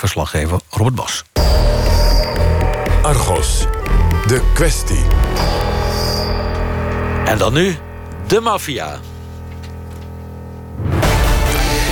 Verslaggever Robert Bos. Argos, de kwestie. En dan nu de maffia.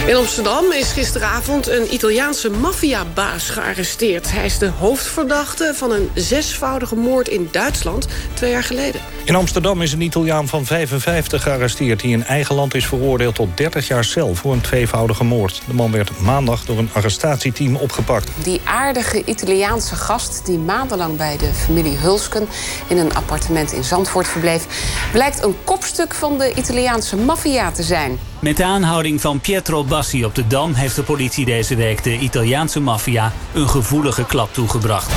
In Amsterdam is gisteravond een Italiaanse maffiabaas gearresteerd. Hij is de hoofdverdachte van een zesvoudige moord in Duitsland twee jaar geleden. In Amsterdam is een Italiaan van 55 gearresteerd... die in eigen land is veroordeeld tot 30 jaar cel voor een tweevoudige moord. De man werd maandag door een arrestatieteam opgepakt. Die aardige Italiaanse gast die maandenlang bij de familie Hulsken... in een appartement in Zandvoort verbleef... blijkt een kopstuk van de Italiaanse maffia te zijn. Met de aanhouding van Pietro Bassi op de Dam... heeft de politie deze week de Italiaanse maffia een gevoelige klap toegebracht.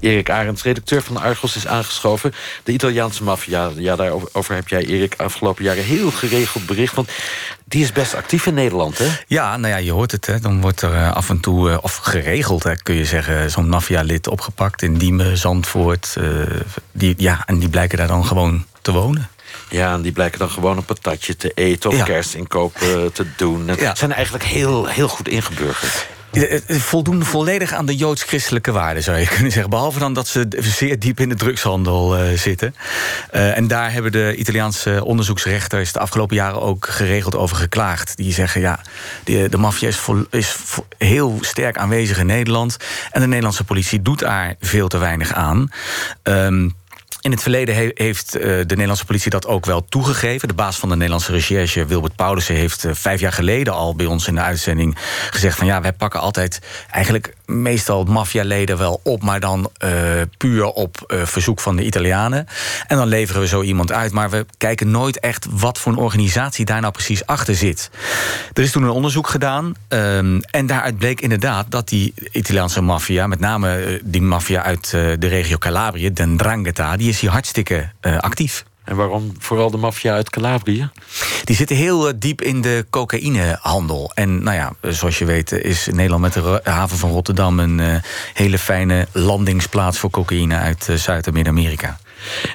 Erik Arends, redacteur van Argos, is aangeschoven. De Italiaanse maffia, ja, daarover heb jij, Erik, afgelopen jaren heel geregeld bericht. Want die is best actief in Nederland, hè? Ja, nou ja, je hoort het, hè. Dan wordt er eh, af en toe, eh, of geregeld, hè, kun je zeggen... zo'n maffia-lid opgepakt in Diemen, Zandvoort. Uh, die, ja, en die blijken daar dan gewoon te wonen. Ja, en die blijken dan gewoon een patatje te eten of ja. kerstinkopen te doen. Ja. Zijn eigenlijk heel, heel goed ingeburgerd. Voldoen volledig aan de joods-christelijke waarden, zou je kunnen zeggen. Behalve dan dat ze zeer diep in de drugshandel uh, zitten. Uh, en daar hebben de Italiaanse onderzoeksrechters de afgelopen jaren ook geregeld over geklaagd. Die zeggen, ja, de, de maffia is, vol, is heel sterk aanwezig in Nederland. En de Nederlandse politie doet daar veel te weinig aan. Um, in het verleden heeft uh, de Nederlandse politie dat ook wel toegegeven. De baas van de Nederlandse recherche, Wilbert Paulussen... heeft uh, vijf jaar geleden al bij ons in de uitzending gezegd... van ja, wij pakken altijd eigenlijk meestal maffialeden wel op... maar dan uh, puur op verzoek van de Italianen. En dan leveren we zo iemand uit. Maar we kijken nooit echt wat voor een organisatie daar nou precies achter zit. Er is toen een onderzoek gedaan. Um, en daaruit bleek inderdaad dat die Italiaanse maffia... met name die maffia uit de regio Calabrië, Den Drangheta... die is hier hartstikke uh, actief. En waarom vooral de maffia uit Calabrië? Die zitten heel uh, diep in de cocaïnehandel. En nou ja, zoals je weet is Nederland met de haven van Rotterdam... een hele fijne landingsplaats voor cocaïne uit Zuid- en Midden-Amerika.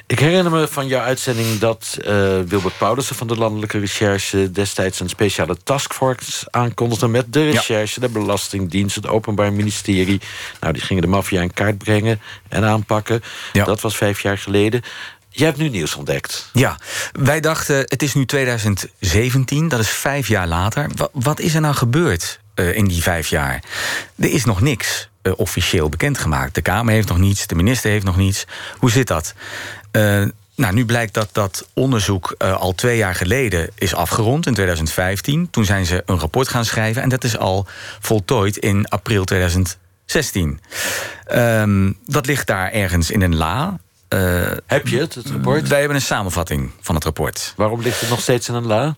Ik herinner me van jouw uitzending dat uh, Wilbert Paulussen van de Landelijke Recherche destijds een speciale taskforce aankondigde met de recherche, ja. de Belastingdienst, het Openbaar Ministerie. Nou, die gingen de maffia in kaart brengen en aanpakken. Ja. Dat was vijf jaar geleden. Jij hebt nu nieuws ontdekt. Ja, wij dachten het is nu 2017, dat is vijf jaar later. Wat, wat is er nou gebeurd uh, in die vijf jaar? Er is nog niks uh, officieel bekendgemaakt. De Kamer heeft nog niets, de minister heeft nog niets. Hoe zit dat? Uh, nou, nu blijkt dat dat onderzoek uh, al twee jaar geleden is afgerond, in 2015. Toen zijn ze een rapport gaan schrijven en dat is al voltooid in april 2016. Um, dat ligt daar ergens in een la. Uh, Heb je het, het rapport? Wij hebben een samenvatting van het rapport. Waarom ligt het nog steeds in een la?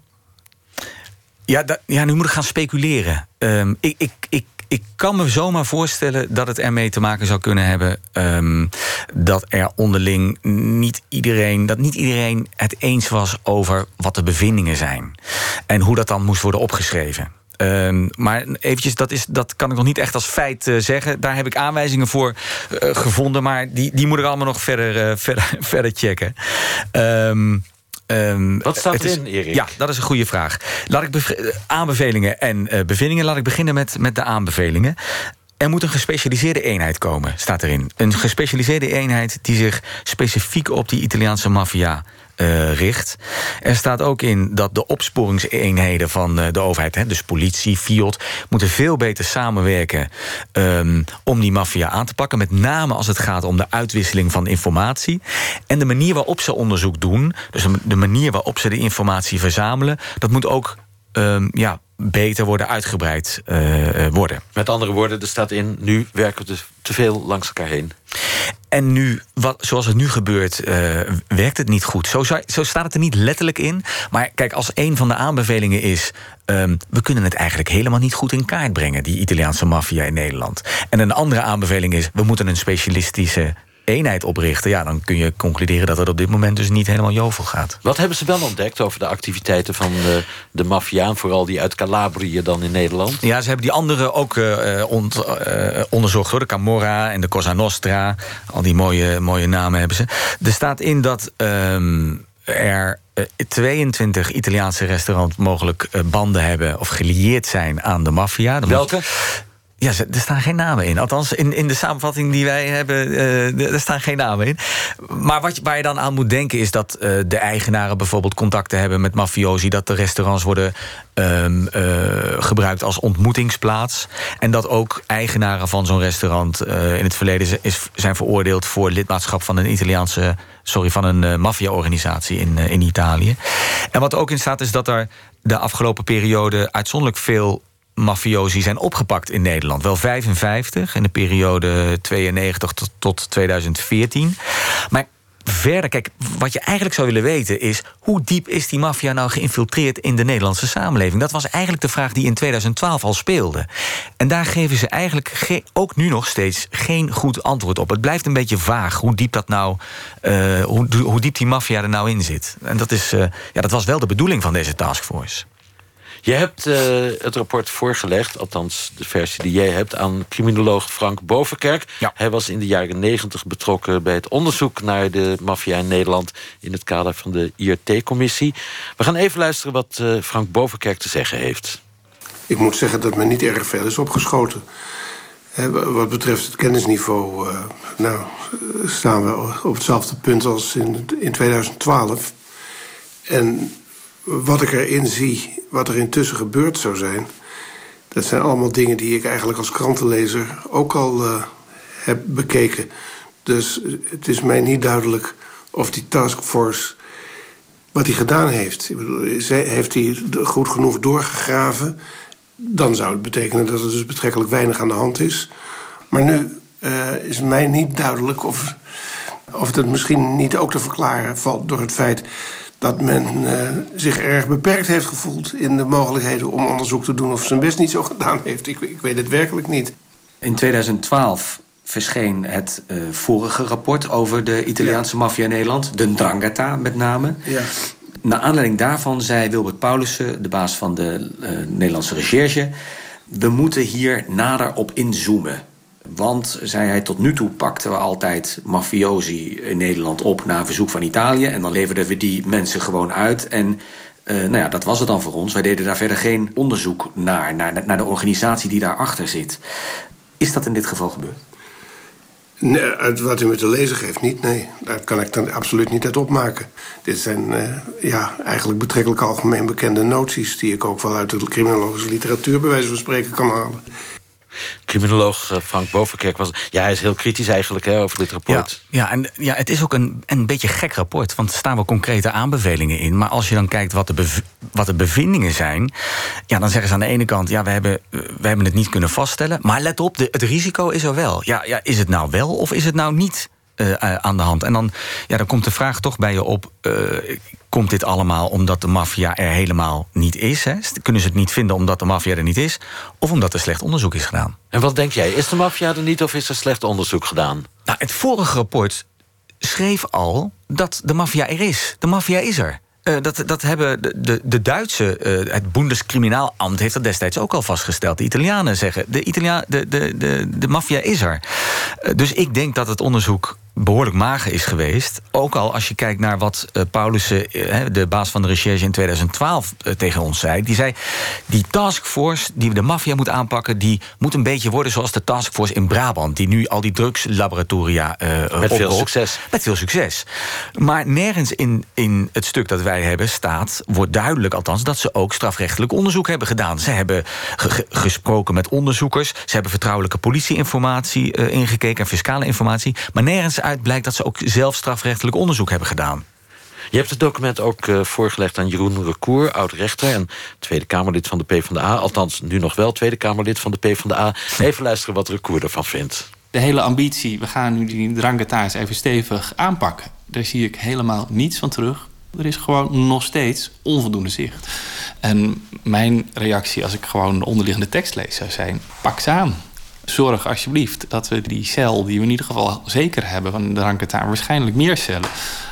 Ja, ja nu moet ik gaan speculeren. Um, ik, ik, ik ik kan me zomaar voorstellen dat het ermee te maken zou kunnen hebben um, dat er onderling niet iedereen, dat niet iedereen het eens was over wat de bevindingen zijn en hoe dat dan moest worden opgeschreven. Um, maar eventjes, dat, is, dat kan ik nog niet echt als feit uh, zeggen. Daar heb ik aanwijzingen voor uh, gevonden, maar die, die moet ik allemaal nog verder, uh, verder, verder checken. Um, Um, Wat staat erin, Erik? Ja, dat is een goede vraag. Laat ik aanbevelingen en uh, bevindingen. Laat ik beginnen met, met de aanbevelingen. Er moet een gespecialiseerde eenheid komen, staat erin. Een gespecialiseerde eenheid die zich specifiek op die Italiaanse maffia uh, richt. Er staat ook in dat de opsporingseenheden van uh, de overheid, dus politie, FIOD, moeten veel beter samenwerken um, om die maffia aan te pakken. Met name als het gaat om de uitwisseling van informatie. En de manier waarop ze onderzoek doen, dus de manier waarop ze de informatie verzamelen, dat moet ook um, ja, beter worden uitgebreid uh, worden. Met andere woorden, er staat in... nu werken we te veel langs elkaar heen. En nu, wat, zoals het nu gebeurt, uh, werkt het niet goed. Zo, zo, staat het er niet letterlijk in. Maar kijk, als een van de aanbevelingen is... Um, we kunnen het eigenlijk helemaal niet goed in kaart brengen... die Italiaanse maffia in Nederland. En een andere aanbeveling is... we moeten een specialistische eenheid oprichten... ja, dan kun je concluderen dat het op dit moment dus niet helemaal jovel gaat. Wat hebben ze wel ontdekt over de activiteiten van de, de maffia... vooral die uit Calabrië dan in Nederland? Ja, ze hebben die andere ook uh, ont, uh, onderzocht, hoor. De Camorra en de Cosa Nostra. Al die mooie, mooie namen hebben ze. Er staat in dat um, er 22 Italiaanse restaurants mogelijk banden hebben of gelieerd zijn aan de maffia. Welke? Ja, er staan geen namen in. Althans, in, in de samenvatting die wij hebben, uh, er staan geen namen in. Maar wat, waar je dan aan moet denken is dat uh, de eigenaren bijvoorbeeld contacten hebben met mafiosi. Dat de restaurants worden um, uh, gebruikt als ontmoetingsplaats. En dat ook eigenaren van zo'n restaurant in het verleden is, zijn veroordeeld voor lidmaatschap van een Italiaanse, sorry, van een maffia-organisatie in, in Italië. En wat ook in staat is dat er de afgelopen periode uitzonderlijk veel mafiosi zijn opgepakt in Nederland. Wel 55 in de periode 92 tot, tot 2014. Maar verder, kijk, wat je eigenlijk zou willen weten is... hoe diep is die maffia nou geïnfiltreerd in de Nederlandse samenleving? Dat was eigenlijk de vraag die in 2012 al speelde. En daar geven ze eigenlijk ook nu nog steeds geen goed antwoord op. Het blijft een beetje vaag hoe diep, dat nou, uh, hoe, hoe, diep die maffia er nou in zit. En dat, is, uh, ja, dat was wel de bedoeling van deze taskforce. Je hebt uh, het rapport voorgelegd, althans de versie die jij hebt... aan criminoloog Frank Bovenkerk. Ja. Hij was in de jaren negentig betrokken bij het onderzoek... naar de maffia in Nederland in het kader van de IRT-commissie. We gaan even luisteren wat uh, Frank Bovenkerk te zeggen heeft. Ik moet zeggen dat me niet erg veel is opgeschoten. Wat betreft het kennisniveau uh, nou, staan we op hetzelfde punt als in, in 2012. En wat ik erin zie, wat er intussen gebeurd zou zijn... dat zijn allemaal dingen die ik eigenlijk als krantenlezer ook al uh, heb bekeken. Dus het is mij niet duidelijk of die taskforce wat hij gedaan heeft. Heeft hij goed genoeg doorgegraven... dan zou het betekenen dat er dus betrekkelijk weinig aan de hand is. Maar nu uh, is mij niet duidelijk of, of het misschien niet ook te verklaren valt... door het feit dat men uh, zich erg beperkt heeft gevoeld... in de mogelijkheden om onderzoek te doen of zijn best niet zo gedaan heeft. Ik, ik weet het werkelijk niet. In 2012 verscheen het uh, vorige rapport over de Italiaanse ja. maffia in Nederland. De Drangheta met name. Ja. Naar aanleiding daarvan zei Wilbert Paulussen, de baas van de uh, Nederlandse recherche... we moeten hier nader op inzoomen. Want, zei hij, tot nu toe pakten we altijd mafiosi in Nederland op... na verzoek van Italië. En dan leverden we die mensen gewoon uit. En uh, nou ja, dat was het dan voor ons. Wij deden daar verder geen onderzoek naar, naar, naar de organisatie die daarachter zit. Is dat in dit geval gebeurd? Nee, uit wat u me te lezen geeft, niet. Nee, daar kan ik dan absoluut niet uit opmaken. Dit zijn uh, ja, eigenlijk betrekkelijk algemeen bekende noties... die ik ook wel uit de criminologische literatuur bij wijze van spreken kan halen. Criminoloog eh, Frank Bovenkerk was... Ja, hij is heel kritisch eigenlijk hè, over dit rapport. Ja, ja, en ja, het is ook een, een beetje gek rapport. Want er staan wel concrete aanbevelingen in. Maar als je dan kijkt wat de, wat de bevindingen zijn... Ja, dan zeggen ze aan de ene kant... Ja, we hebben, we hebben het niet kunnen vaststellen. Maar let op, de, het risico is er wel. Ja, ja, is het nou wel of is het nou niet uh, aan de hand? En dan, ja, dan komt de vraag toch bij je op... Uh, komt dit allemaal omdat de maffia er helemaal niet is? Hè? Kunnen ze het niet vinden omdat de maffia er niet is? Of omdat er slecht onderzoek is gedaan? En wat denk jij? Is de maffia er niet of is er slecht onderzoek gedaan? Nou, het vorige rapport schreef al dat de maffia er is. De maffia is er. Uh, dat, dat hebben de, de, de Duitse, uh, het Bundeskriminaalamt heeft dat destijds ook al vastgesteld. De Italianen zeggen, de, Italia, de, de, de, de maffia is er. Uh, dus ik denk dat het onderzoek behoorlijk mager is geweest. Ook al als je kijkt naar wat uh, Paulussen, uh, de baas van de recherche in 2012, uh, tegen ons zei. Die zei, die taskforce die de maffia moet aanpakken... die moet een beetje worden zoals de taskforce in Brabant... die nu al die drugslaboratoria Met oprolt. veel succes. Met veel succes. Maar nergens in, in het stuk dat wij hebben staat... wordt duidelijk althans dat ze ook strafrechtelijk onderzoek hebben gedaan. Ze hebben ge gesproken met onderzoekers. Ze hebben vertrouwelijke politieinformatie ingekeken... en fiscale informatie. Maar nergens uit blijkt dat ze ook zelf strafrechtelijk onderzoek hebben gedaan. Je hebt het document ook uh, voorgelegd aan Jeroen Recour, oud-rechter... en Tweede Kamerlid van de PvdA. Althans, nu nog wel Tweede Kamerlid van de PvdA. Even luisteren wat Recour ervan vindt. De hele ambitie, we gaan nu die drangetaars even stevig aanpakken... daar zie ik helemaal niets van terug. Er is gewoon nog steeds onvoldoende zicht. En mijn reactie als ik gewoon de onderliggende tekst lees zou zijn... pak ze aan zorg alsjeblieft dat we die cel, die we in ieder geval zeker hebben van de Ranketaar, waarschijnlijk meer cellen,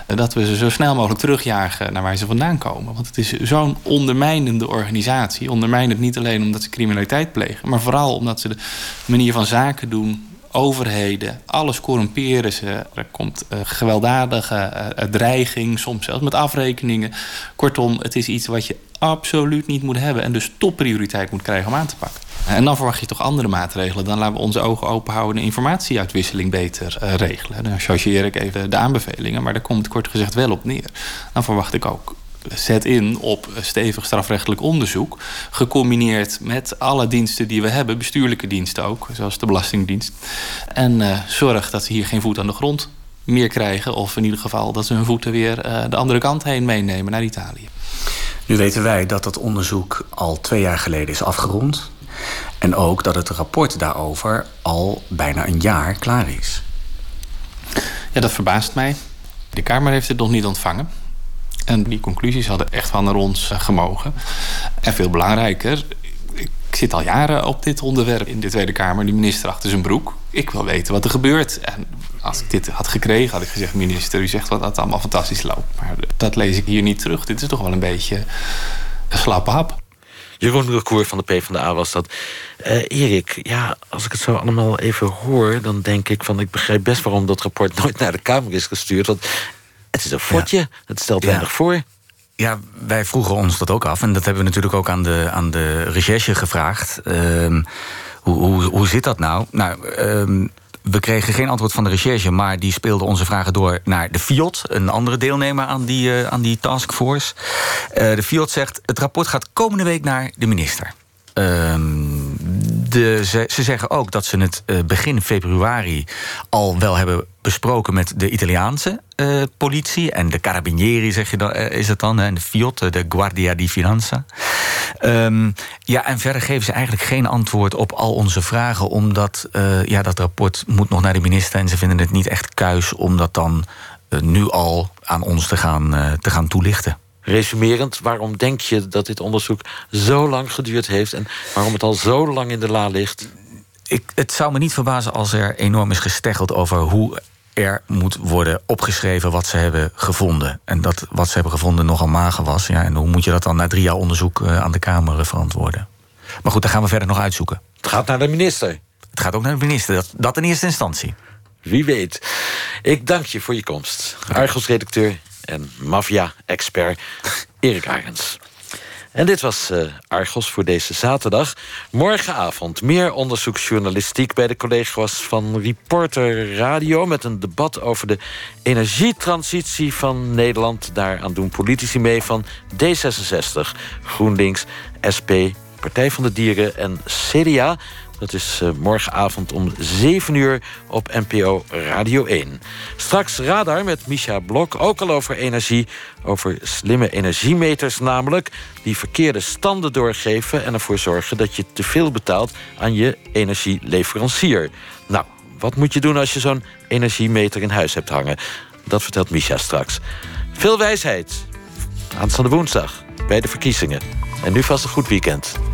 dat we ze zo snel mogelijk terugjagen naar waar ze vandaan komen. Want het is zo'n ondermijnende organisatie. Ondermijnend niet alleen omdat ze criminaliteit plegen, maar vooral omdat ze de manier van zaken doen overheden. Alles corrumperen ze. Er komt uh, gewelddadige uh, dreiging, soms zelfs met afrekeningen. Kortom, het is iets wat je absoluut niet moet hebben... en dus topprioriteit moet krijgen om aan te pakken. En dan verwacht je toch andere maatregelen. Dan laten we onze ogen open houden... en informatieuitwisseling beter uh, regelen. Dan chargeer ik even de aanbevelingen... maar daar komt kort gezegd wel op neer. Dan verwacht ik ook zet in op stevig strafrechtelijk onderzoek. Gecombineerd met alle diensten die we hebben, bestuurlijke diensten ook, zoals de Belastingdienst. En uh, zorg dat ze hier geen voet aan de grond meer krijgen. Of in ieder geval dat ze hun voeten weer de andere kant heen meenemen naar Italië. Nu weten wij dat dat onderzoek al twee jaar geleden is afgerond. En ook dat het rapport daarover al bijna een jaar klaar is. Ja, dat verbaast mij. De Kamer heeft het nog niet ontvangen. En die conclusies hadden echt van naar ons eh, gemogen. En veel belangrijker, ik zit al jaren op dit onderwerp in de Tweede Kamer. Die minister achter zijn broek. Ik wil weten wat er gebeurt. En als ik dit had gekregen, had ik gezegd... minister, u zegt wat dat allemaal fantastisch loopt. Maar dat lees ik hier niet terug. Dit is toch wel een beetje een hap. Jeroen Recour van de PvdA was dat. Uh, Erik, ja, als ik het zo allemaal even hoor... dan denk ik van, ik begrijp best waarom dat rapport nooit naar de Kamer is gestuurd. Want het is een fortje, ja. het stelt weinig ja. voor. Ja, wij vroegen ons dat ook af. En dat hebben we natuurlijk ook aan de, aan de recherche gevraagd. Uh, hoe, hoe, hoe zit dat nou? Nou, uh, we kregen geen antwoord van de recherche, maar die speelde onze vragen door naar de FIOT, een andere deelnemer aan die, uh, aan die taskforce. Uh, de FIOT zegt: het rapport gaat komende week naar de minister. Ehm, de, ze, ze, zeggen ook dat ze het uh, begin februari al wel hebben besproken met de Italiaanse uh, politie en de Carabinieri, zeg je dan, uh, is het dan, en de Fiat, de Guardia di Finanza. Um, ja, en verder geven ze eigenlijk geen antwoord op al onze vragen, omdat ja, dat rapport moet nog naar de minister en ze vinden het niet echt kuis om dat dan nu al aan ons te gaan, te gaan toelichten. Resumerend, waarom denk je dat dit onderzoek zo lang geduurd heeft... en waarom het al zo lang in de la ligt? Ik, het zou me niet verbazen als er enorm is gesteggeld over hoe er moet worden opgeschreven wat ze hebben gevonden. En dat wat ze hebben gevonden nogal mager was. Ja, en hoe moet je dat dan na drie jaar onderzoek uh, aan de Kamer verantwoorden? Maar goed, daar gaan we verder nog uitzoeken. Het gaat naar de minister. Het gaat ook naar de minister, dat, dat in eerste instantie. Wie weet. Ik dank je voor je komst. Argos-redacteur en maffia-expert Erik Arends. En dit was uh, Argos voor deze zaterdag. Morgenavond meer onderzoeksjournalistiek bij de collega's van Reporter Radio... met een debat over de energietransitie van Nederland. Daaraan doen politici mee van D66, GroenLinks, SP, Partij van de Dieren en CDA... Dat is uh, morgenavond om 7 uur op NPO Radio 1. Straks Radar met Misha Blok, ook al over energie. Over slimme energiemeters namelijk. Die verkeerde standen doorgeven en ervoor zorgen dat je te veel betaalt aan je energieleverancier. Nou, wat moet je doen als je zo'n energiemeter in huis hebt hangen? Dat vertelt Misha straks. Veel wijsheid. Aanstaande woensdag bij de verkiezingen. En nu vast een goed weekend.